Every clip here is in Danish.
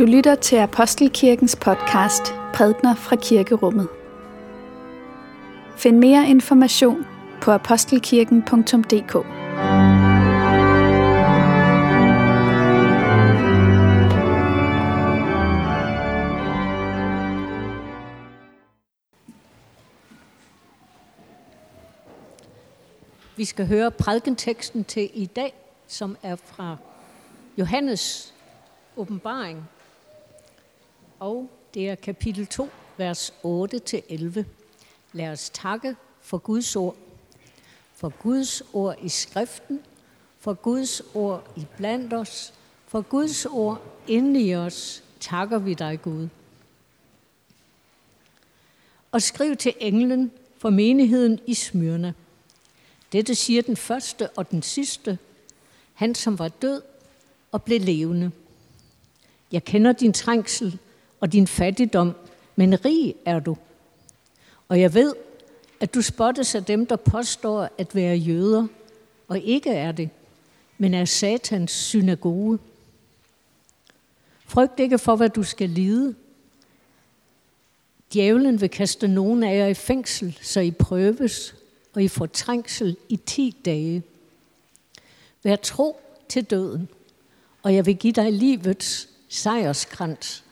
Du lytter til Apostelkirkens podcast Prædner fra Kirkerummet. Find mere information på apostelkirken.dk. Vi skal høre prædikenteksten til i dag, som er fra Johannes åbenbaring. Og det er kapitel 2, vers 8-11. Lad os takke for Guds ord. For Guds ord i skriften, for Guds ord i blandt os, for Guds ord inde i os, takker vi dig, Gud. Og skriv til englen for menigheden i Smyrna. Dette siger den første og den sidste, han som var død og blev levende. Jeg kender din trængsel og din fattigdom, men rig er du. Og jeg ved, at du spottes af dem, der påstår at være jøder, og ikke er det, men er satans synagoge. Frygt ikke for, hvad du skal lide. Djævlen vil kaste nogen af jer i fængsel, så I prøves, og I får trængsel i ti dage. Vær tro til døden, og jeg vil give dig livets sejrskrans.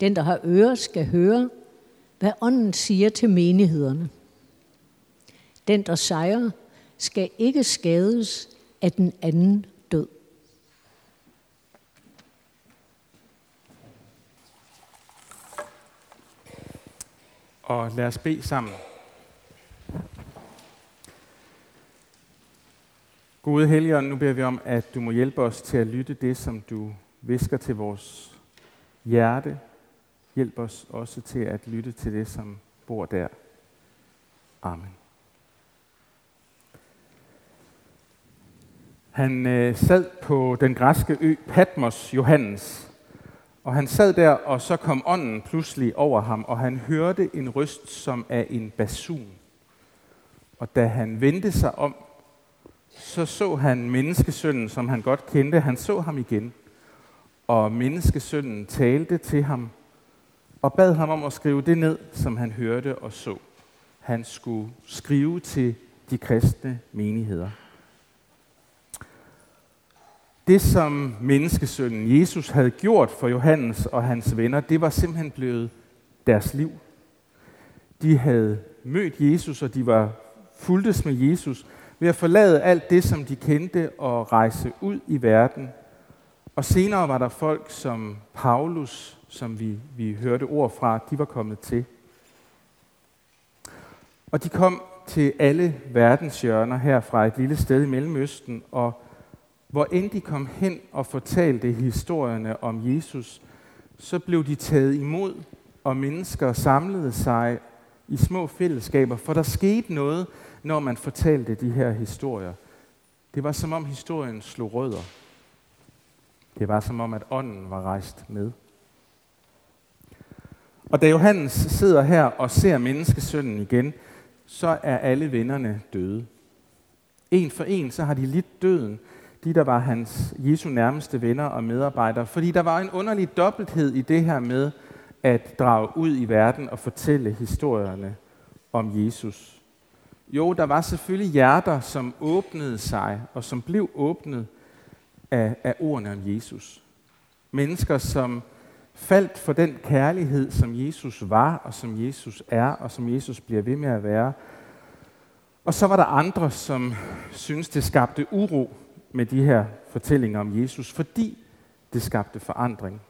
Den, der har ører, skal høre, hvad ånden siger til menighederne. Den, der sejrer, skal ikke skades af den anden død. Og lad os bede sammen. Gode Helligånd, nu beder vi om, at du må hjælpe os til at lytte det, som du visker til vores hjerte. Hjælp os også til at lytte til det, som bor der. Amen. Han øh, sad på den græske ø Patmos Johannes, og han sad der, og så kom ånden pludselig over ham, og han hørte en røst som af en basun. Og da han vendte sig om, så så han menneskesønnen, som han godt kendte. Han så ham igen, og menneskesønnen talte til ham og bad ham om at skrive det ned, som han hørte og så. Han skulle skrive til de kristne menigheder. Det, som menneskesønnen Jesus havde gjort for Johannes og hans venner, det var simpelthen blevet deres liv. De havde mødt Jesus, og de var fuldtes med Jesus ved at forlade alt det, som de kendte, og rejse ud i verden. Og senere var der folk som Paulus, som vi, vi hørte ord fra, de var kommet til. Og de kom til alle verdens hjørner her fra et lille sted i Mellemøsten, og hvor end de kom hen og fortalte historierne om Jesus, så blev de taget imod, og mennesker samlede sig i små fællesskaber, for der skete noget, når man fortalte de her historier. Det var som om historien slog rødder. Det var som om, at ånden var rejst med. Og da Johannes sidder her og ser menneskesønnen igen, så er alle vennerne døde. En for en, så har de lidt døden, de der var hans Jesu nærmeste venner og medarbejdere, fordi der var en underlig dobbelthed i det her med at drage ud i verden og fortælle historierne om Jesus. Jo, der var selvfølgelig hjerter, som åbnede sig, og som blev åbnet af, af ordene om Jesus. Mennesker, som faldt for den kærlighed, som Jesus var, og som Jesus er, og som Jesus bliver ved med at være. Og så var der andre, som syntes, det skabte uro med de her fortællinger om Jesus, fordi det skabte forandring.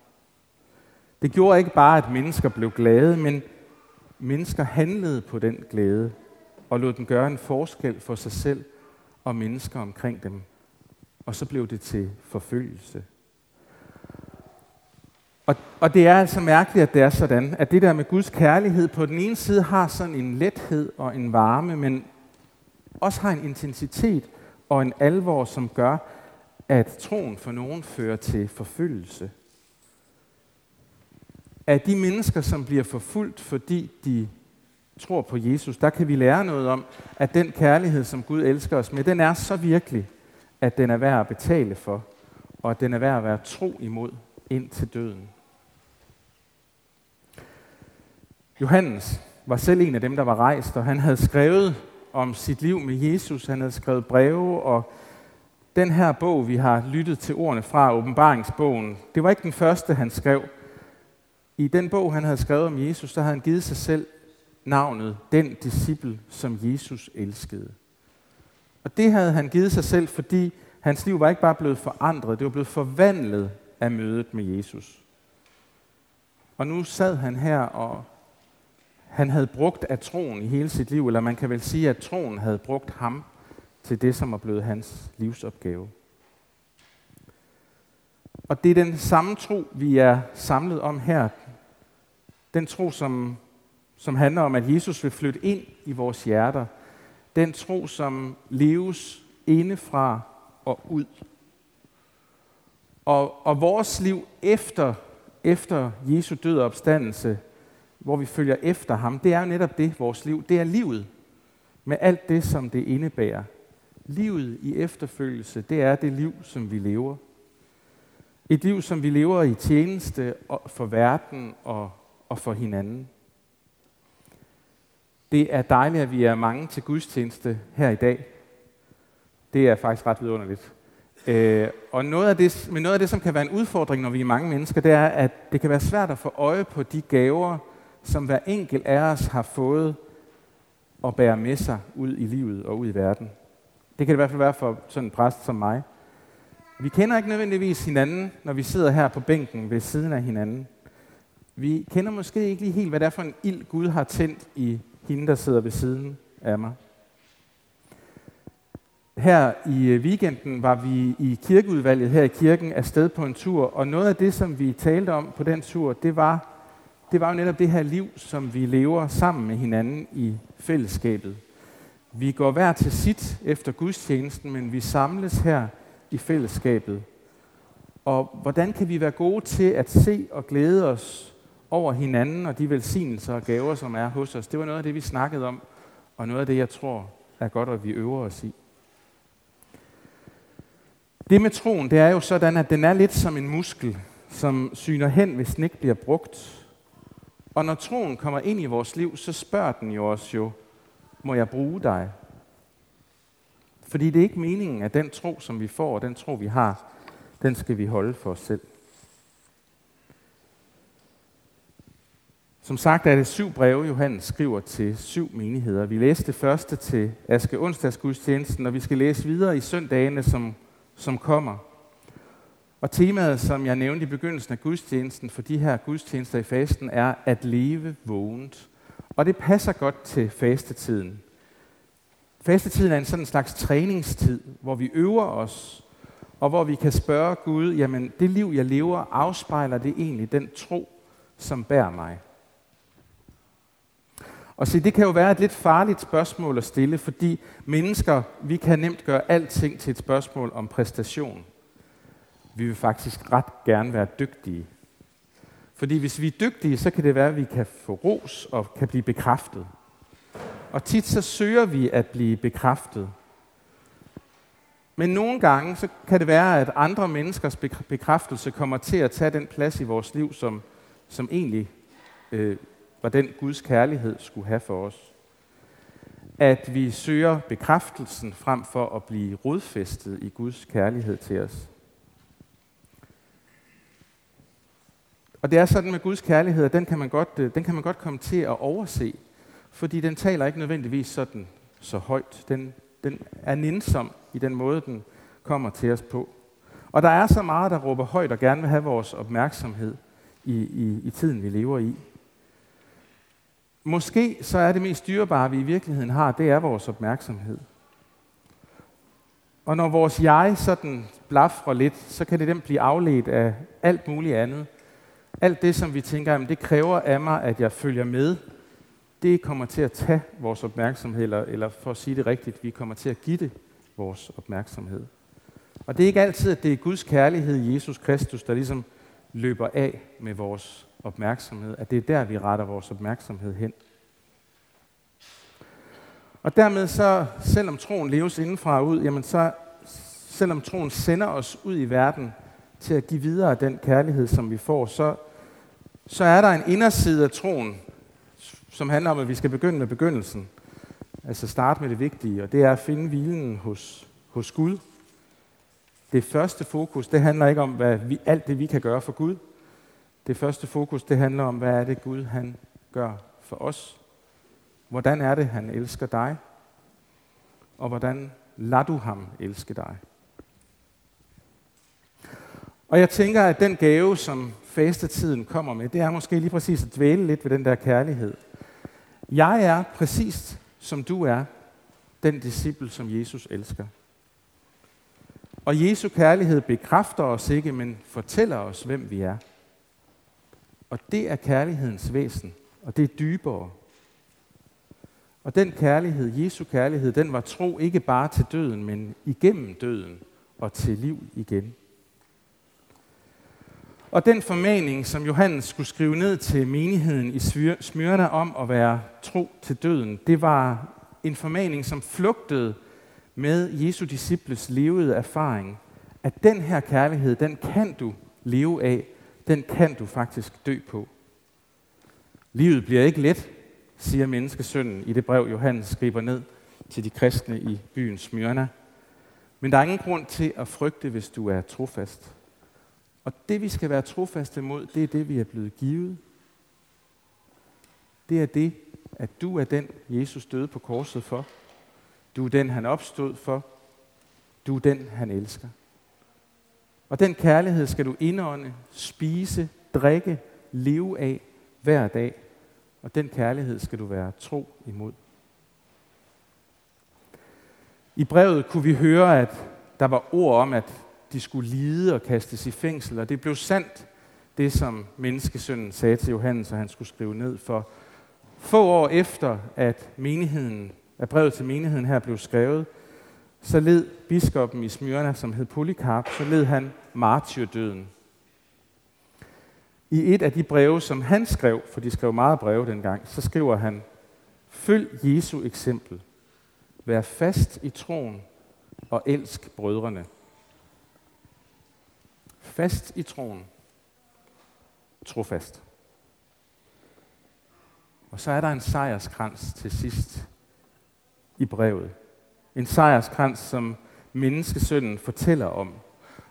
Det gjorde ikke bare, at mennesker blev glade, men mennesker handlede på den glæde og lod den gøre en forskel for sig selv og mennesker omkring dem. Og så blev det til forfølgelse. Og, og det er altså mærkeligt, at det er sådan, at det der med Guds kærlighed på den ene side har sådan en lethed og en varme, men også har en intensitet og en alvor, som gør, at troen for nogen fører til forfølgelse. Af de mennesker, som bliver forfulgt, fordi de tror på Jesus, der kan vi lære noget om, at den kærlighed, som Gud elsker os med, den er så virkelig, at den er værd at betale for, og at den er værd at være tro imod ind til døden. Johannes var selv en af dem, der var rejst, og han havde skrevet om sit liv med Jesus. Han havde skrevet breve, og den her bog, vi har lyttet til ordene fra, åbenbaringsbogen, det var ikke den første, han skrev. I den bog, han havde skrevet om Jesus, der havde han givet sig selv navnet, den disciple, som Jesus elskede. Og det havde han givet sig selv, fordi hans liv var ikke bare blevet forandret, det var blevet forvandlet af mødet med Jesus. Og nu sad han her, og han havde brugt af troen i hele sit liv, eller man kan vel sige, at troen havde brugt ham til det, som er blevet hans livsopgave. Og det er den samme tro, vi er samlet om her. Den tro, som, som handler om, at Jesus vil flytte ind i vores hjerter. Den tro, som leves indefra og ud. Og, og vores liv efter, efter Jesu død og opstandelse, hvor vi følger efter ham, det er jo netop det, vores liv. Det er livet med alt det, som det indebærer. Livet i efterfølgelse, det er det liv, som vi lever. Et liv, som vi lever i tjeneste for verden og, og for hinanden. Det er dejligt, at vi er mange til gudstjeneste her i dag. Det er faktisk ret vidunderligt. Øh, og noget af det, men noget af det, som kan være en udfordring, når vi er mange mennesker, det er, at det kan være svært at få øje på de gaver, som hver enkelt af os har fået og bære med sig ud i livet og ud i verden. Det kan det i hvert fald være for sådan en præst som mig. Vi kender ikke nødvendigvis hinanden, når vi sidder her på bænken ved siden af hinanden. Vi kender måske ikke lige helt, hvad det er for en ild, Gud har tændt i hende, der sidder ved siden af mig. Her i øh, weekenden var vi i kirkeudvalget her i kirken afsted på en tur, og noget af det, som vi talte om på den tur, det var, det var jo netop det her liv, som vi lever sammen med hinanden i fællesskabet. Vi går hver til sit efter gudstjenesten, men vi samles her i fællesskabet. Og hvordan kan vi være gode til at se og glæde os over hinanden og de velsignelser og gaver, som er hos os? Det var noget af det, vi snakkede om, og noget af det, jeg tror er godt, at vi øver os i. Det med troen, det er jo sådan, at den er lidt som en muskel, som syner hen, hvis den ikke bliver brugt. Og når troen kommer ind i vores liv, så spørger den jo os jo, må jeg bruge dig? Fordi det er ikke meningen, at den tro, som vi får, og den tro, vi har, den skal vi holde for os selv. Som sagt er det syv breve, Johannes skriver til syv menigheder. Vi læste det første til Aske onsdagsgudstjenesten, og vi skal læse videre i søndagene, som, som kommer. Og temaet, som jeg nævnte i begyndelsen af gudstjenesten for de her gudstjenester i fasten, er at leve vågent. Og det passer godt til fastetiden. Fastetiden er en sådan slags træningstid, hvor vi øver os, og hvor vi kan spørge Gud, jamen det liv, jeg lever, afspejler det egentlig den tro, som bærer mig? Og se, det kan jo være et lidt farligt spørgsmål at stille, fordi mennesker, vi kan nemt gøre alting til et spørgsmål om præstation. Vi vil faktisk ret gerne være dygtige. Fordi hvis vi er dygtige, så kan det være, at vi kan få ros og kan blive bekræftet. Og tit så søger vi at blive bekræftet. Men nogle gange så kan det være, at andre menneskers bekræftelse kommer til at tage den plads i vores liv, som, som egentlig øh, var den Guds kærlighed skulle have for os. At vi søger bekræftelsen frem for at blive rodfæstet i Guds kærlighed til os. Og det er sådan med Guds kærlighed, at den kan man godt, øh, den kan man godt komme til at overse, fordi den taler ikke nødvendigvis sådan så højt. Den, den er nænsom i den måde, den kommer til os på. Og der er så meget, der råber højt og gerne vil have vores opmærksomhed i, i, i tiden, vi lever i. Måske så er det mest dyrebare, vi i virkeligheden har, det er vores opmærksomhed. Og når vores jeg sådan blaffer lidt, så kan det dem blive afledt af alt muligt andet. Alt det, som vi tænker, jamen, det kræver af mig, at jeg følger med, det kommer til at tage vores opmærksomhed, eller, eller for at sige det rigtigt, vi kommer til at give det vores opmærksomhed. Og det er ikke altid, at det er Guds kærlighed i Jesus Kristus, der ligesom løber af med vores opmærksomhed, at det er der, vi retter vores opmærksomhed hen. Og dermed så, selvom troen leves indenfra og ud, jamen så, selvom troen sender os ud i verden til at give videre den kærlighed, som vi får, så, så er der en inderside af troen, som handler om, at vi skal begynde med begyndelsen. Altså starte med det vigtige, og det er at finde hvilen hos, hos Gud. Det første fokus, det handler ikke om, hvad vi, alt det, vi kan gøre for Gud. Det første fokus, det handler om, hvad er det Gud, han gør for os. Hvordan er det, han elsker dig? Og hvordan lader du ham elske dig? Og jeg tænker, at den gave, som fastetiden kommer med, det er måske lige præcis at dvæle lidt ved den der kærlighed. Jeg er præcis som du er, den disciple, som Jesus elsker. Og Jesu kærlighed bekræfter os ikke, men fortæller os, hvem vi er. Og det er kærlighedens væsen, og det er dybere. Og den kærlighed, Jesu kærlighed, den var tro ikke bare til døden, men igennem døden og til liv igen. Og den formaning, som Johannes skulle skrive ned til menigheden i Smyrna om at være tro til døden, det var en formaning, som flugtede med Jesu disciples levede erfaring, at den her kærlighed, den kan du leve af, den kan du faktisk dø på. Livet bliver ikke let, siger menneskesønnen i det brev, Johannes skriver ned til de kristne i byen Smyrna. Men der er ingen grund til at frygte, hvis du er trofast. Og det, vi skal være trofaste mod, det er det, vi er blevet givet. Det er det, at du er den, Jesus døde på korset for. Du er den, han opstod for. Du er den, han elsker. Og den kærlighed skal du indånde, spise, drikke, leve af hver dag. Og den kærlighed skal du være tro imod. I brevet kunne vi høre, at der var ord om, at de skulle lide og kastes i fængsel, og det blev sandt, det som menneskesønnen sagde til Johannes, at han skulle skrive ned for. Få år efter, at menigheden, at brevet til menigheden her blev skrevet, så led biskoppen i Smyrna, som hed Polycarp, så led han martyrdøden. I et af de breve, som han skrev, for de skrev meget breve dengang, så skriver han, Følg Jesu eksempel. Vær fast i troen og elsk brødrene fast i troen, trofast. Og så er der en sejrskrans til sidst i brevet. En sejrskrans, som menneskesønnen fortæller om.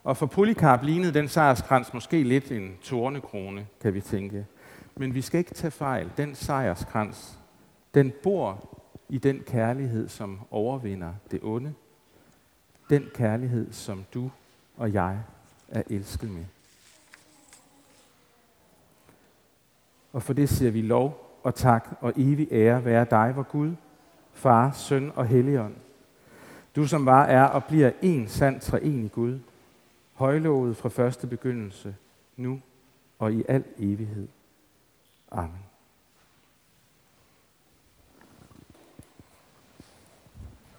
Og for Polycarp lignede den sejrskrans måske lidt en tornekrone, kan vi tænke. Men vi skal ikke tage fejl. Den sejrskrans, den bor i den kærlighed, som overvinder det onde. Den kærlighed, som du og jeg er elsket med. Og for det siger vi lov og tak og evig ære være dig, hvor Gud, Far, Søn og Helligånd. Du som var, er og bliver en sand treenig Gud, højlovet fra første begyndelse, nu og i al evighed. Amen.